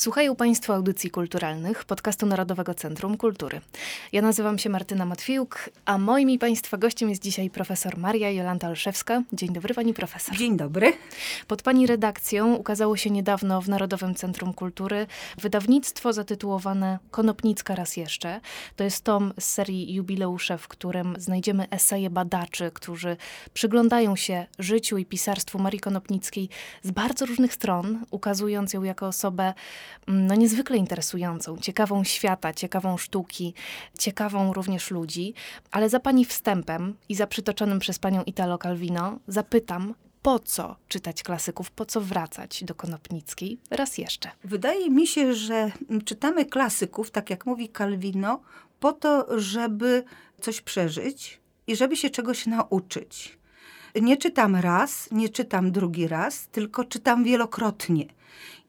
Słuchają Państwo audycji kulturalnych podcastu Narodowego Centrum Kultury. Ja nazywam się Martyna Matwiuk, a moim i Państwa gościem jest dzisiaj profesor Maria Jolanta Olszewska. Dzień dobry Pani profesor. Dzień dobry. Pod Pani redakcją ukazało się niedawno w Narodowym Centrum Kultury wydawnictwo zatytułowane Konopnicka raz jeszcze. To jest tom z serii jubileusze, w którym znajdziemy eseje badaczy, którzy przyglądają się życiu i pisarstwu Marii Konopnickiej z bardzo różnych stron, ukazując ją jako osobę no, niezwykle interesującą, ciekawą świata, ciekawą sztuki, ciekawą również ludzi. Ale za pani wstępem i za przytoczonym przez panią Italo Calvino zapytam, po co czytać klasyków, po co wracać do Konopnickiej raz jeszcze? Wydaje mi się, że czytamy klasyków, tak jak mówi Calvino, po to, żeby coś przeżyć i żeby się czegoś nauczyć. Nie czytam raz, nie czytam drugi raz, tylko czytam wielokrotnie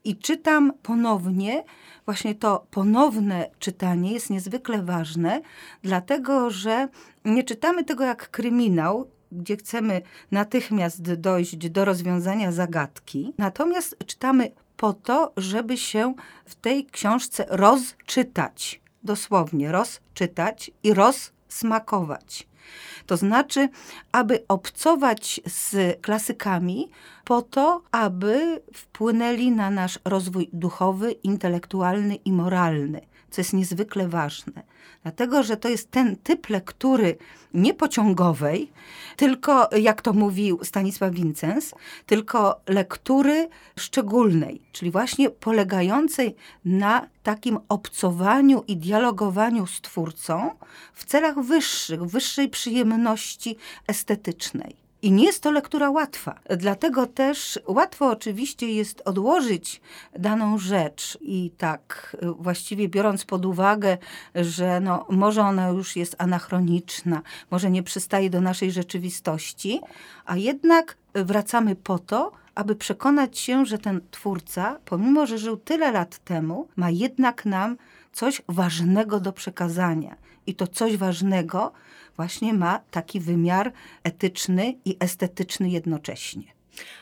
i czytam ponownie. Właśnie to ponowne czytanie jest niezwykle ważne, dlatego że nie czytamy tego jak kryminał, gdzie chcemy natychmiast dojść do rozwiązania zagadki. Natomiast czytamy po to, żeby się w tej książce rozczytać. Dosłownie rozczytać i rozsmakować. To znaczy, aby obcować z klasykami po to, aby wpłynęli na nasz rozwój duchowy, intelektualny i moralny, co jest niezwykle ważne. Dlatego, że to jest ten typ lektury niepociągowej, tylko, jak to mówił Stanisław Wincens, tylko lektury szczególnej, czyli właśnie polegającej na takim obcowaniu i dialogowaniu z twórcą w celach wyższych, wyższej przyjemności estetycznej. I nie jest to lektura łatwa. Dlatego też łatwo oczywiście jest odłożyć daną rzecz i tak właściwie biorąc pod uwagę, że no, może ona już jest anachroniczna, może nie przystaje do naszej rzeczywistości, a jednak wracamy po to, aby przekonać się, że ten twórca, pomimo że żył tyle lat temu, ma jednak nam coś ważnego do przekazania. I to coś ważnego właśnie ma taki wymiar etyczny i estetyczny jednocześnie.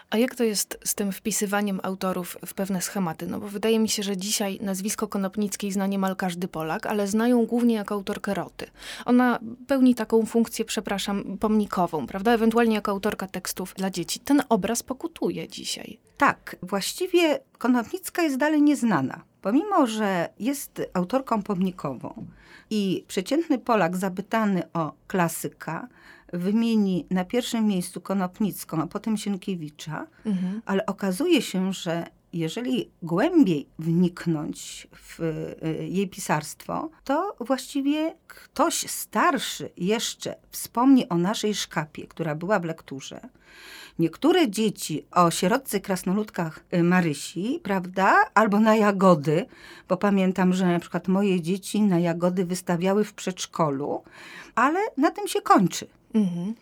A jak to jest z tym wpisywaniem autorów w pewne schematy? No bo wydaje mi się, że dzisiaj nazwisko Konopnickiej zna niemal każdy Polak, ale znają głównie jako autorkę Roty. Ona pełni taką funkcję, przepraszam, pomnikową, prawda? Ewentualnie jako autorka tekstów dla dzieci. Ten obraz pokutuje dzisiaj. Tak, właściwie Konopnicka jest dalej nieznana. Pomimo, że jest autorką pomnikową i przeciętny Polak zapytany o klasyka wymieni na pierwszym miejscu Konopnicką, a potem Sienkiewicza, mhm. ale okazuje się, że jeżeli głębiej wniknąć w y, jej pisarstwo, to właściwie ktoś starszy jeszcze wspomni o naszej szkapie, która była w lekturze. Niektóre dzieci o sierotce krasnoludkach y, Marysi, prawda, albo na jagody, bo pamiętam, że na przykład moje dzieci na jagody wystawiały w przedszkolu, ale na tym się kończy. Mhm.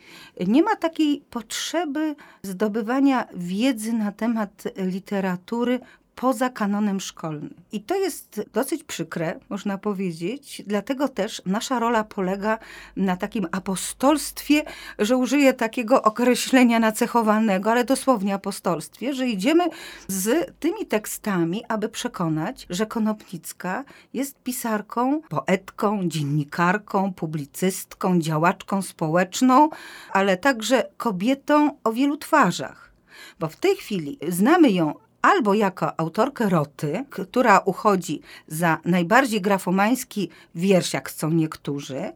Nie ma takiej potrzeby zdobywania wiedzy na temat literatury poza kanonem szkolnym. I to jest dosyć przykre, można powiedzieć, dlatego też nasza rola polega na takim apostolstwie, że użyję takiego określenia nacechowanego, ale dosłownie apostolstwie, że idziemy z tymi tekstami, aby przekonać, że Konopnicka jest pisarką, poetką, dziennikarką, publicystką, działaczką społeczną, ale także kobietą o wielu twarzach. Bo w tej chwili znamy ją albo jako autorkę Roty, która uchodzi za najbardziej grafomański wiersz, jak chcą niektórzy,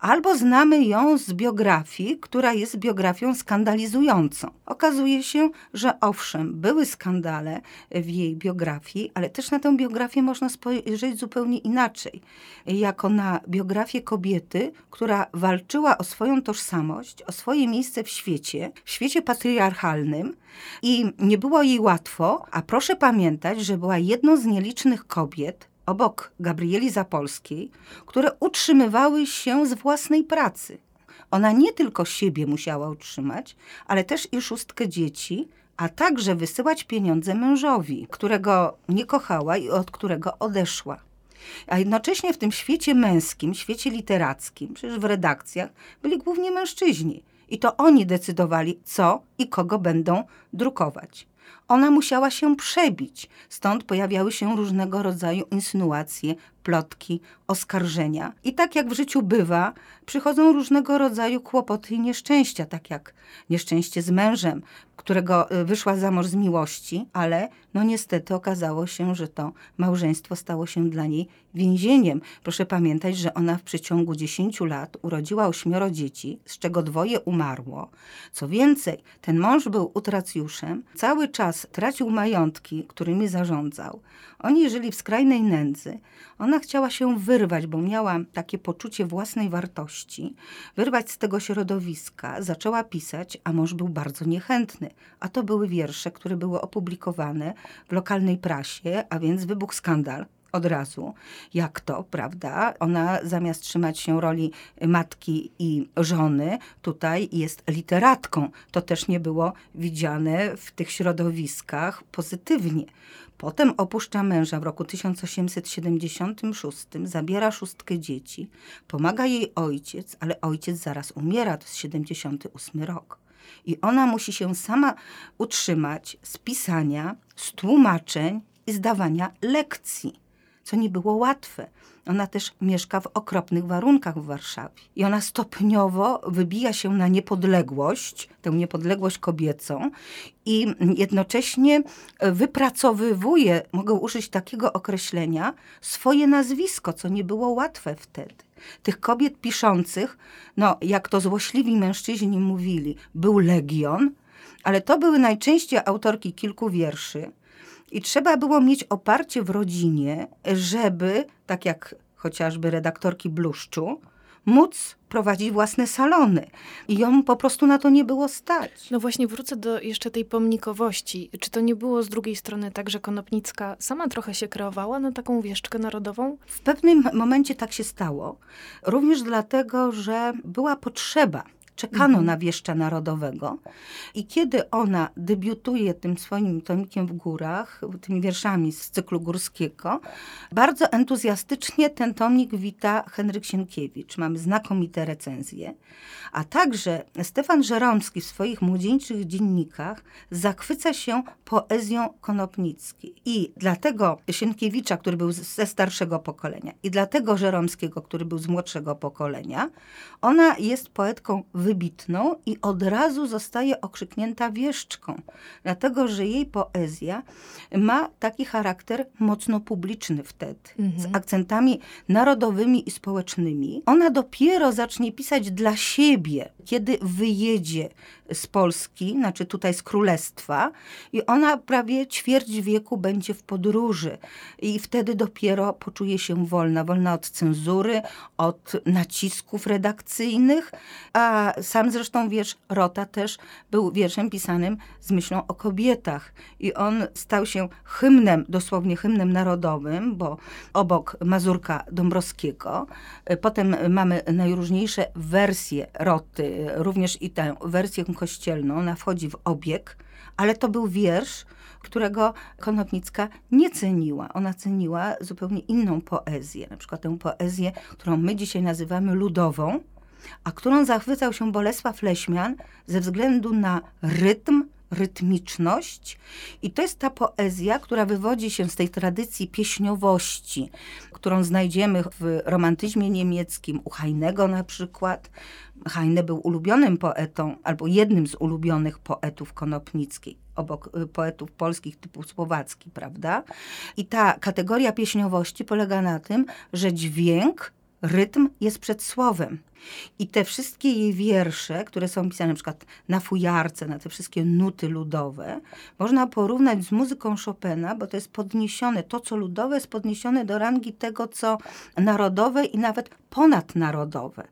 albo znamy ją z biografii, która jest biografią skandalizującą. Okazuje się, że owszem, były skandale w jej biografii, ale też na tę biografię można spojrzeć zupełnie inaczej. Jako na biografię kobiety, która walczyła o swoją tożsamość, o swoje miejsce w świecie, w świecie patriarchalnym i nie było jej łatwo, a proszę pamiętać, że była jedną z nielicznych kobiet, obok Gabrieli Zapolskiej, które utrzymywały się z własnej pracy. Ona nie tylko siebie musiała utrzymać, ale też i szóstkę dzieci, a także wysyłać pieniądze mężowi, którego nie kochała i od którego odeszła. A jednocześnie w tym świecie męskim, świecie literackim, przecież w redakcjach byli głównie mężczyźni. I to oni decydowali, co i kogo będą drukować. Ona musiała się przebić, stąd pojawiały się różnego rodzaju insynuacje, plotki, oskarżenia. I tak jak w życiu bywa, przychodzą różnego rodzaju kłopoty i nieszczęścia, tak jak nieszczęście z mężem, którego y, wyszła za mąż z miłości, ale no niestety okazało się, że to małżeństwo stało się dla niej więzieniem. Proszę pamiętać, że ona w przeciągu 10 lat urodziła ośmioro dzieci, z czego dwoje umarło. Co więcej, ten mąż był utracjuszem, cały czas tracił majątki, którymi zarządzał. Oni żyli w skrajnej nędzy. Ona chciała się wyrwać, bo miała takie poczucie własnej wartości, wyrwać z tego środowiska. Zaczęła pisać, a mąż był bardzo niechętny. A to były wiersze, które były opublikowane w lokalnej prasie, a więc wybuchł skandal od razu. Jak to, prawda? Ona zamiast trzymać się roli matki i żony, tutaj jest literatką. To też nie było widziane w tych środowiskach pozytywnie. Potem opuszcza męża w roku 1876, zabiera szóstkę dzieci, pomaga jej ojciec, ale ojciec zaraz umiera, to jest 78 rok. I ona musi się sama utrzymać z pisania, z tłumaczeń i zdawania lekcji co nie było łatwe. Ona też mieszka w okropnych warunkach w Warszawie. I ona stopniowo wybija się na niepodległość, tę niepodległość kobiecą i jednocześnie wypracowywuje, mogę użyć takiego określenia, swoje nazwisko, co nie było łatwe wtedy. Tych kobiet piszących, no jak to złośliwi mężczyźni mówili, był legion, ale to były najczęściej autorki kilku wierszy, i trzeba było mieć oparcie w rodzinie, żeby, tak jak chociażby redaktorki Bluszczu, móc prowadzić własne salony. I ją po prostu na to nie było stać. No właśnie wrócę do jeszcze tej pomnikowości. Czy to nie było z drugiej strony tak, że Konopnicka sama trochę się kreowała na taką wieszczkę narodową? W pewnym momencie tak się stało. Również dlatego, że była potrzeba czekano mhm. na wieszcza narodowego. I kiedy ona debiutuje tym swoim tomikiem w górach, tymi wierszami z cyklu górskiego, bardzo entuzjastycznie ten tomik wita Henryk Sienkiewicz. Mamy znakomite recenzje. A także Stefan Żeromski w swoich młodzieńczych dziennikach zachwyca się poezją Konopnickiej. I dlatego Sienkiewicza, który był ze starszego pokolenia, i dlatego Żeromskiego, który był z młodszego pokolenia, ona jest poetką wybitną i od razu zostaje okrzyknięta wieszczką, dlatego że jej poezja ma taki charakter mocno publiczny wtedy, mhm. z akcentami narodowymi i społecznymi. Ona dopiero zacznie pisać dla siebie, kiedy wyjedzie z Polski, znaczy tutaj z Królestwa, i ona prawie ćwierć wieku będzie w podróży. I wtedy dopiero poczuje się wolna, wolna od cenzury, od nacisków redakcyjnych. A sam zresztą wiersz Rota też był wierszem pisanym z myślą o kobietach. I on stał się hymnem, dosłownie hymnem narodowym, bo obok Mazurka Dąbrowskiego, potem mamy najróżniejsze wersje Roty, również i tę wersję kościelną, ona wchodzi w obieg, ale to był wiersz, którego Konopnicka nie ceniła. Ona ceniła zupełnie inną poezję, na przykład tę poezję, którą my dzisiaj nazywamy ludową, a którą zachwycał się Bolesław Leśmian ze względu na rytm, rytmiczność. I to jest ta poezja, która wywodzi się z tej tradycji pieśniowości, którą znajdziemy w romantyzmie niemieckim, u Heinego na przykład. Heine był ulubionym poetą, albo jednym z ulubionych poetów Konopnickiej, obok y, poetów polskich typu słowacki, prawda? I ta kategoria pieśniowości polega na tym, że dźwięk rytm jest przed słowem. I te wszystkie jej wiersze, które są pisane na przykład na fujarce, na te wszystkie nuty ludowe, można porównać z muzyką Chopina, bo to jest podniesione, to co ludowe jest podniesione do rangi tego, co narodowe i nawet ponadnarodowe.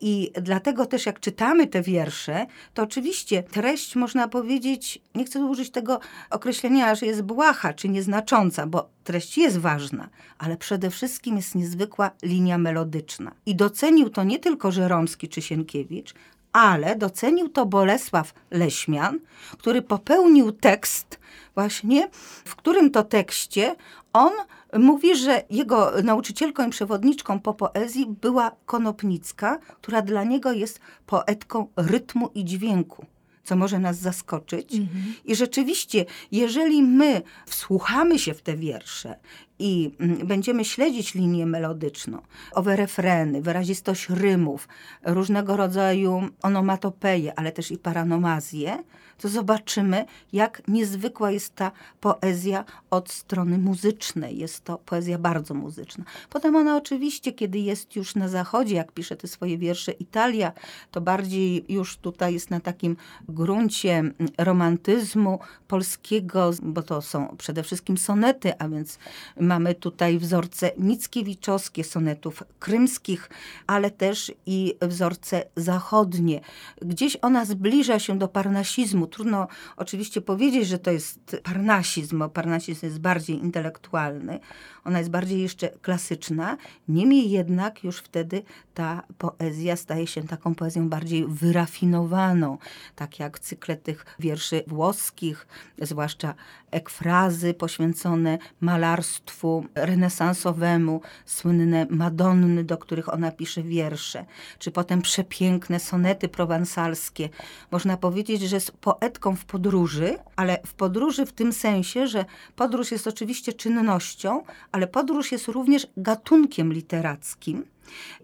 I dlatego też jak czytamy te wiersze, to oczywiście treść można powiedzieć, nie chcę użyć tego określenia, że jest błaha czy nieznacząca, bo treść jest ważna, ale przede wszystkim jest niezwykła linia melodyczna. I docenił to nie tylko Żeromski czy Sienkiewicz, ale docenił to Bolesław Leśmian, który popełnił tekst właśnie, w którym to tekście on Mówi, że jego nauczycielką i przewodniczką po poezji była Konopnicka, która dla niego jest poetką rytmu i dźwięku co może nas zaskoczyć. Mhm. I rzeczywiście, jeżeli my wsłuchamy się w te wiersze i mm, będziemy śledzić linię melodyczną, owe refreny, wyrazistość rymów, różnego rodzaju onomatopeje, ale też i paranomazje, to zobaczymy, jak niezwykła jest ta poezja od strony muzycznej. Jest to poezja bardzo muzyczna. Potem ona oczywiście, kiedy jest już na zachodzie, jak pisze te swoje wiersze Italia, to bardziej już tutaj jest na takim gruncie romantyzmu polskiego, bo to są przede wszystkim sonety, a więc mamy tutaj wzorce mickiewiczowskie sonetów krymskich, ale też i wzorce zachodnie. Gdzieś ona zbliża się do parnasizmu, Trudno oczywiście powiedzieć, że to jest parnasizm, bo parnasizm jest bardziej intelektualny, ona jest bardziej jeszcze klasyczna. Niemniej jednak już wtedy ta poezja staje się taką poezją bardziej wyrafinowaną, tak jak cykle tych wierszy włoskich, zwłaszcza ekfrazy poświęcone malarstwu renesansowemu, słynne Madonny, do których ona pisze wiersze, czy potem przepiękne sonety prowansalskie. Można powiedzieć, że jest poetką w podróży, ale w podróży w tym sensie, że podróż jest oczywiście czynnością, ale podróż jest również gatunkiem literackim.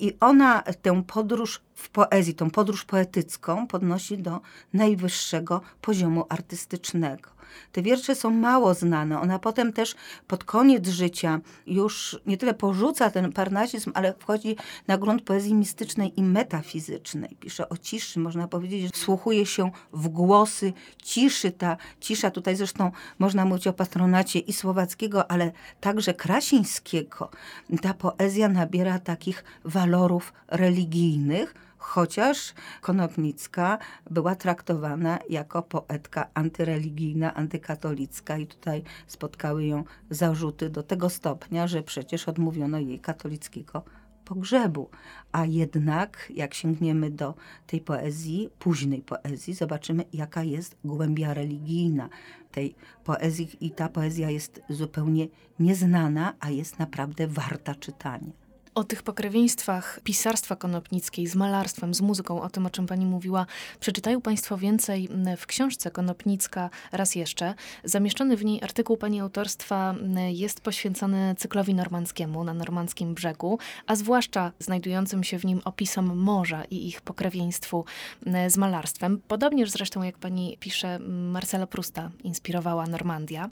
I ona tę podróż w poezji, tą podróż poetycką podnosi do najwyższego poziomu artystycznego. Te wiersze są mało znane. Ona potem też pod koniec życia już nie tyle porzuca ten parnasizm, ale wchodzi na grunt poezji mistycznej i metafizycznej. Pisze o ciszy, można powiedzieć, że wsłuchuje się w głosy ciszy. Ta cisza, tutaj zresztą można mówić o patronacie i słowackiego, ale także krasińskiego. Ta poezja nabiera takich walorów religijnych, chociaż Konopnicka była traktowana jako poetka antyreligijna, antykatolicka i tutaj spotkały ją zarzuty do tego stopnia, że przecież odmówiono jej katolickiego pogrzebu. A jednak, jak sięgniemy do tej poezji, późnej poezji, zobaczymy, jaka jest głębia religijna tej poezji, i ta poezja jest zupełnie nieznana, a jest naprawdę warta czytania. O tych pokrewieństwach pisarstwa konopnickiej z malarstwem, z muzyką, o tym, o czym pani mówiła, przeczytają państwo więcej w książce Konopnicka raz jeszcze. Zamieszczony w niej artykuł pani autorstwa jest poświęcony cyklowi normandzkiemu na normandzkim brzegu, a zwłaszcza znajdującym się w nim opisom morza i ich pokrewieństwu z malarstwem. Podobnież zresztą, jak pani pisze, Marcela Prusta inspirowała Normandia.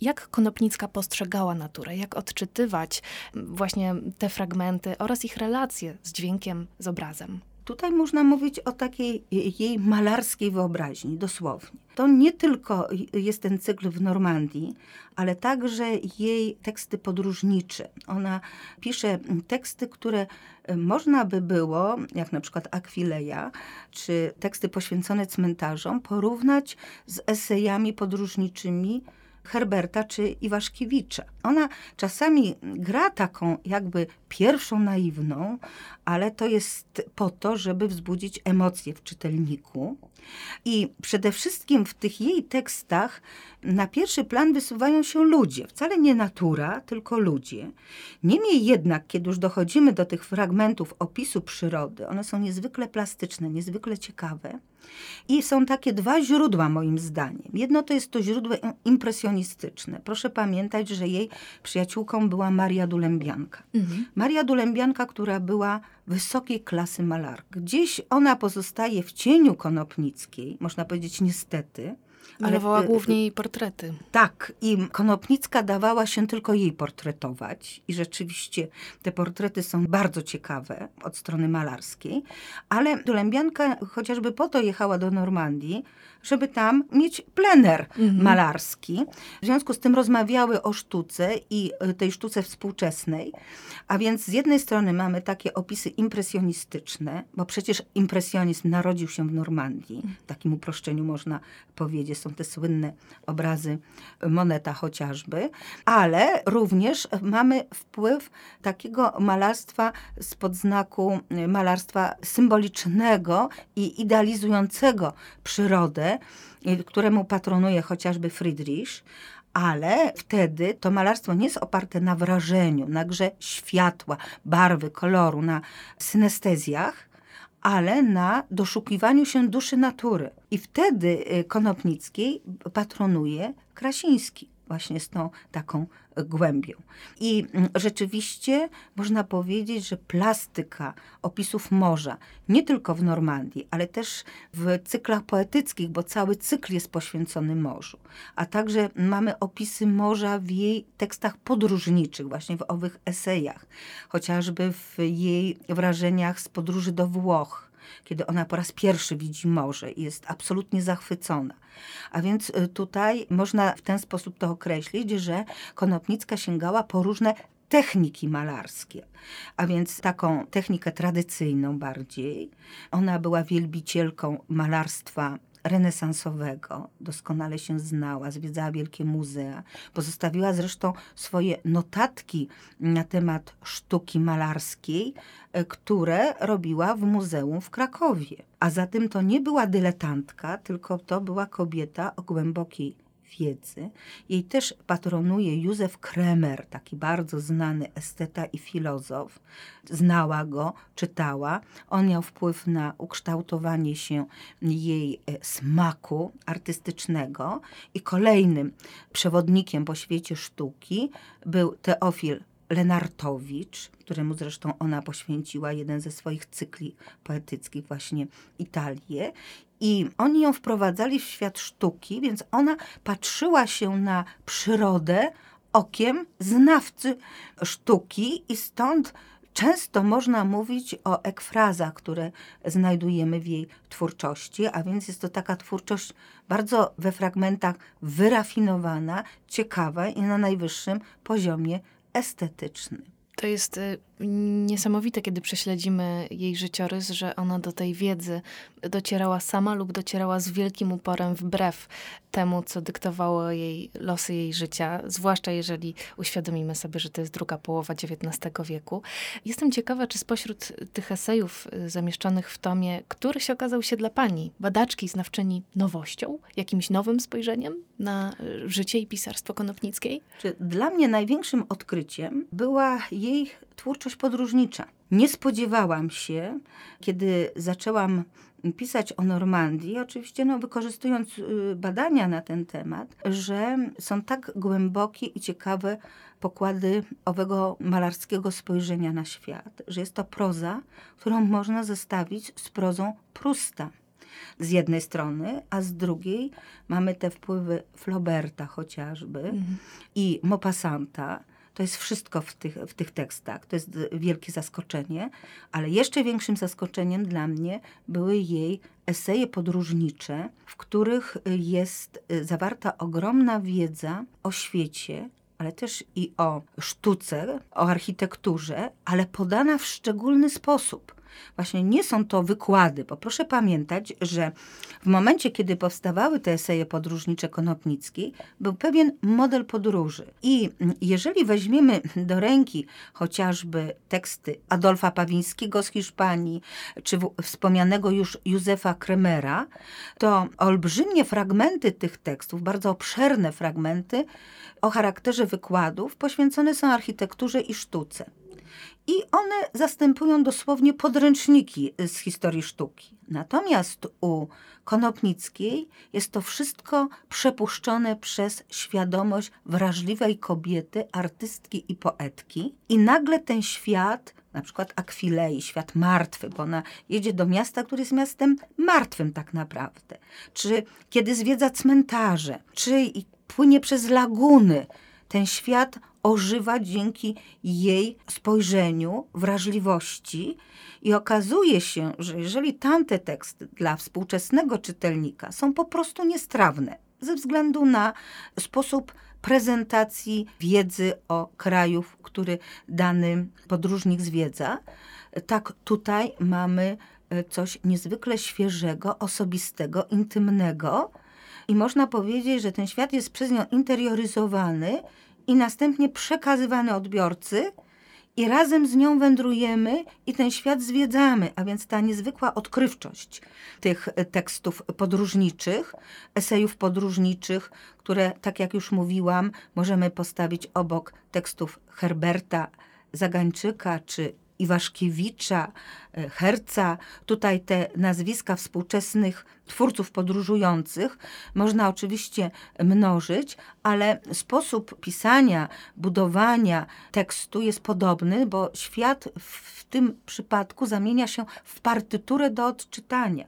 Jak Konopnicka postrzegała naturę? Jak odczytywać właśnie te fragmenty fragmenty oraz ich relacje z dźwiękiem, z obrazem. Tutaj można mówić o takiej jej malarskiej wyobraźni, dosłownie. To nie tylko jest ten cykl w Normandii, ale także jej teksty podróżnicze. Ona pisze teksty, które można by było, jak na przykład Akwileja, czy teksty poświęcone cmentarzom, porównać z esejami podróżniczymi Herberta czy Iwaszkiewicza. Ona czasami gra taką jakby pierwszą naiwną, ale to jest po to, żeby wzbudzić emocje w czytelniku. I przede wszystkim w tych jej tekstach na pierwszy plan wysuwają się ludzie, wcale nie natura, tylko ludzie. Niemniej jednak, kiedy już dochodzimy do tych fragmentów opisu przyrody, one są niezwykle plastyczne, niezwykle ciekawe. I są takie dwa źródła, moim zdaniem. Jedno to jest to źródło impresjonistyczne. Proszę pamiętać, że jej przyjaciółką była Maria Dulębianka. Mhm. Maria Dulębianka, która była wysokiej klasy malarka. Gdzieś ona pozostaje w cieniu Konopnickiej, można powiedzieć niestety, Malowała ale, głównie jej portrety. Tak, i Konopnicka dawała się tylko jej portretować i rzeczywiście te portrety są bardzo ciekawe od strony malarskiej, ale Dulębianka chociażby po to jechała do Normandii, żeby tam mieć plener mhm. malarski. W związku z tym rozmawiały o sztuce i e, tej sztuce współczesnej. A więc z jednej strony mamy takie opisy impresjonistyczne, bo przecież impresjonizm narodził się w Normandii. W takim uproszczeniu można powiedzieć. Są te słynne obrazy Moneta chociażby. Ale również mamy wpływ takiego malarstwa spod znaku e, malarstwa symbolicznego i idealizującego przyrodę, któremu patronuje chociażby Friedrich, ale wtedy to malarstwo nie jest oparte na wrażeniu, na grze światła, barwy, koloru, na synestezjach, ale na doszukiwaniu się duszy natury. I wtedy y, Konopnickiej patronuje Krasiński właśnie z tą taką głębią. I mm, rzeczywiście można powiedzieć, że plastyka opisów morza, nie tylko w Normandii, ale też w cyklach poetyckich, bo cały cykl jest poświęcony morzu, a także mamy opisy morza w jej tekstach podróżniczych, właśnie w owych esejach, chociażby w jej wrażeniach z podróży do Włoch, kiedy ona po raz pierwszy widzi morze i jest absolutnie zachwycona. A więc y, tutaj można w ten sposób to określić, że Konopnicka sięgała po różne techniki malarskie, a więc taką technikę tradycyjną bardziej. Ona była wielbicielką malarstwa renesansowego, doskonale się znała, zwiedzała wielkie muzea. Pozostawiła zresztą swoje notatki na temat sztuki malarskiej, e, które robiła w muzeum w Krakowie. A zatem to nie była dyletantka, tylko to była kobieta o głębokiej wiedzy. Jej też patronuje Józef Kremer, taki bardzo znany esteta i filozof. Znała go, czytała. On miał wpływ na ukształtowanie się jej e, smaku artystycznego. I kolejnym przewodnikiem po świecie sztuki był Teofil Lenartowicz, któremu zresztą ona poświęciła jeden ze swoich cykli poetyckich, właśnie Italię. I oni ją wprowadzali w świat sztuki, więc ona patrzyła się na przyrodę okiem znawcy sztuki i stąd często można mówić o ekfrazach, które znajdujemy w jej twórczości, a więc jest to taka twórczość bardzo we fragmentach wyrafinowana, ciekawa i na najwyższym poziomie estetycznym. To jest y, niesamowite, kiedy prześledzimy jej życiorys, że ona do tej wiedzy docierała sama lub docierała z wielkim uporem wbrew temu, co dyktowało jej losy jej życia, zwłaszcza jeżeli uświadomimy sobie, że to jest druga połowa XIX wieku. Jestem ciekawa, czy spośród tych esejów y, zamieszczonych w tomie, któryś okazał się dla pani, badaczki, znawczyni, nowością, jakimś nowym spojrzeniem na y, życie i pisarstwo Konopnickiej? Dla mnie największym odkryciem była jej twórczość podróżnicza. Nie spodziewałam się, kiedy zaczęłam pisać o Normandii, oczywiście no, wykorzystując y, badania na ten temat, że są tak głębokie i ciekawe pokłady owego malarskiego spojrzenia na świat, że jest to proza, którą można zestawić z prozą Prusta z jednej strony, a z drugiej mamy te wpływy Flauberta chociażby mm. i Maupassanta, to jest wszystko w tych, w tych tekstach. To jest wielkie zaskoczenie, ale jeszcze większym zaskoczeniem dla mnie były jej eseje podróżnicze, w których jest zawarta ogromna wiedza o świecie, ale też i o sztuce, o architekturze, ale podana w szczególny sposób. Właśnie nie są to wykłady, bo proszę pamiętać, że w momencie, kiedy powstawały te eseje podróżnicze Konopnickiej, był pewien model podróży. I jeżeli weźmiemy do ręki chociażby teksty Adolfa Pawińskiego z Hiszpanii, czy wspomnianego już Józefa Kremera, to olbrzymie fragmenty tych tekstów, bardzo obszerne fragmenty o charakterze wykładów poświęcone są architekturze i sztuce. I one zastępują dosłownie podręczniki z historii sztuki. Natomiast u Konopnickiej jest to wszystko przepuszczone przez świadomość wrażliwej kobiety, artystki i poetki. I nagle ten świat, na przykład Akwilei, świat martwy, bo ona jedzie do miasta, które jest miastem martwym tak naprawdę. Czy kiedy zwiedza cmentarze, czy płynie przez laguny, ten świat ożywa dzięki jej spojrzeniu, wrażliwości. I okazuje się, że jeżeli tamte teksty dla współczesnego czytelnika są po prostu niestrawne ze względu na sposób prezentacji wiedzy o kraju, który dany podróżnik zwiedza, tak tutaj mamy e, coś niezwykle świeżego, osobistego, intymnego. I można powiedzieć, że ten świat jest przez nią interioryzowany i następnie przekazywany odbiorcy i razem z nią wędrujemy i ten świat zwiedzamy, a więc ta niezwykła odkrywczość tych tekstów podróżniczych, esejów podróżniczych, które, tak jak już mówiłam, możemy postawić obok tekstów Herberta Zagańczyka czy Iwaszkiewicza, e, Herca, tutaj te nazwiska współczesnych twórców podróżujących można oczywiście mnożyć, ale sposób pisania, budowania tekstu jest podobny, bo świat w tym przypadku zamienia się w partyturę do odczytania.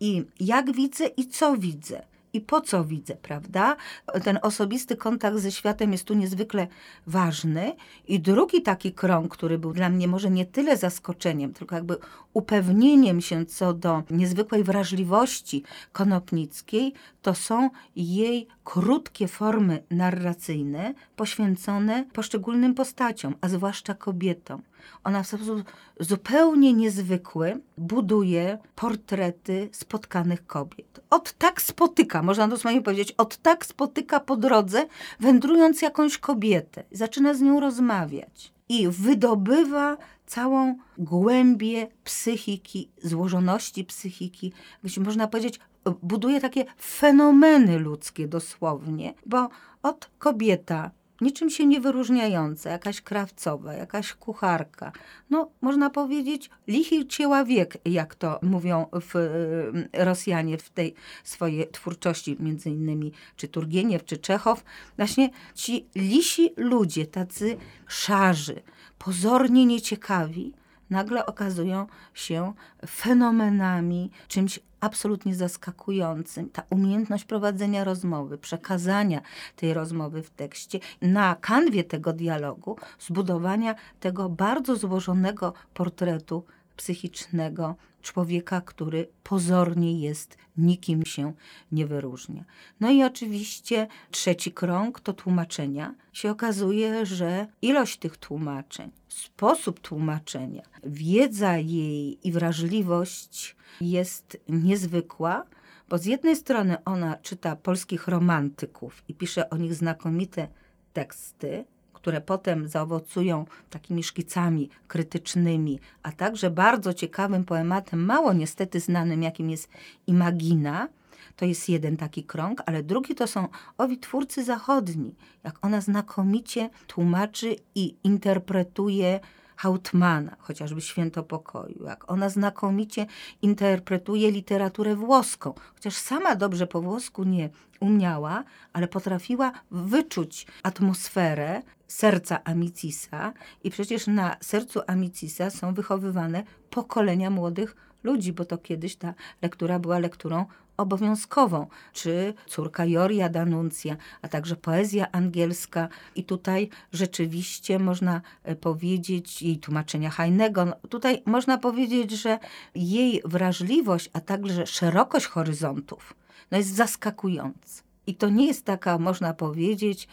I jak widzę i co widzę i po co widzę, prawda? Ten osobisty kontakt ze światem jest tu niezwykle ważny. I drugi taki krąg, który był dla mnie może nie tyle zaskoczeniem, tylko jakby upewnieniem się co do niezwykłej wrażliwości konopnickiej, to są jej krótkie formy narracyjne poświęcone poszczególnym postaciom, a zwłaszcza kobietom. Ona w sposób zupełnie niezwykły buduje portrety spotkanych kobiet. Od tak spotyka, można dosłownie powiedzieć, od tak spotyka po drodze, wędrując jakąś kobietę. Zaczyna z nią rozmawiać i wydobywa całą głębię psychiki, złożoności psychiki, być można powiedzieć, buduje takie fenomeny ludzkie dosłownie, bo od kobieta niczym się nie wyróżniająca, jakaś krawcowa, jakaś kucharka. No, można powiedzieć, lichy cięła wiek, jak to mówią w, y, Rosjanie w tej swojej twórczości, między innymi czy Turgieniew, czy Czechow. Właśnie ci lisi ludzie, tacy szarzy, pozornie nieciekawi, nagle okazują się fenomenami, czymś absolutnie zaskakującym. Ta umiejętność prowadzenia rozmowy, przekazania tej rozmowy w tekście, na kanwie tego dialogu, zbudowania tego bardzo złożonego portretu psychicznego człowieka, który pozornie jest, nikim się nie wyróżnia. No i oczywiście trzeci krąg to tłumaczenia. Się okazuje, że ilość tych tłumaczeń, sposób tłumaczenia, wiedza jej i wrażliwość jest niezwykła, bo z jednej strony ona czyta polskich romantyków i pisze o nich znakomite teksty, które potem zaowocują takimi szkicami krytycznymi, a także bardzo ciekawym poematem, mało niestety znanym, jakim jest Imagina. To jest jeden taki krąg, ale drugi to są owi twórcy zachodni, jak ona znakomicie tłumaczy i interpretuje Hautmana, chociażby Święto Pokoju, jak ona znakomicie interpretuje literaturę włoską, chociaż sama dobrze po włosku nie umiała, ale potrafiła wyczuć atmosferę serca Amicisa i przecież na sercu Amicisa są wychowywane pokolenia młodych ludzi, bo to kiedyś ta lektura była lekturą obowiązkową, czy córka Joria Danuncja, a także poezja angielska. I tutaj rzeczywiście można e, powiedzieć, jej tłumaczenia Heinego, no tutaj można powiedzieć, że jej wrażliwość, a także szerokość horyzontów no jest zaskakująca. I to nie jest taka, można powiedzieć,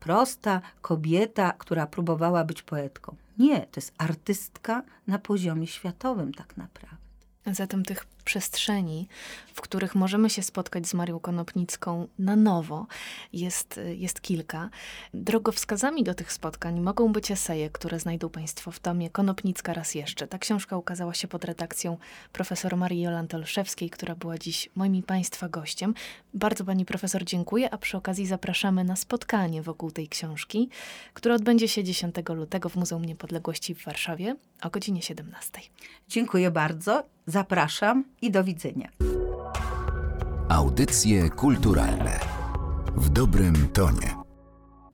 prosta kobieta, która próbowała być poetką. Nie, to jest artystka na poziomie światowym, tak naprawdę. Zatem tych przestrzeni, w których możemy się spotkać z Marią Konopnicką na nowo, jest, jest kilka. Drogowskazami do tych spotkań mogą być eseje, które znajdą Państwo w tomie Konopnicka raz jeszcze. Ta książka ukazała się pod redakcją profesor Marii Jolanty Olszewskiej, która była dziś moim i Państwa gościem. Bardzo Pani profesor dziękuję, a przy okazji zapraszamy na spotkanie wokół tej książki, które odbędzie się 10 lutego w Muzeum Niepodległości w Warszawie o godzinie 17. Dziękuję bardzo, zapraszam i do widzenia. Audycje kulturalne w dobrym tonie.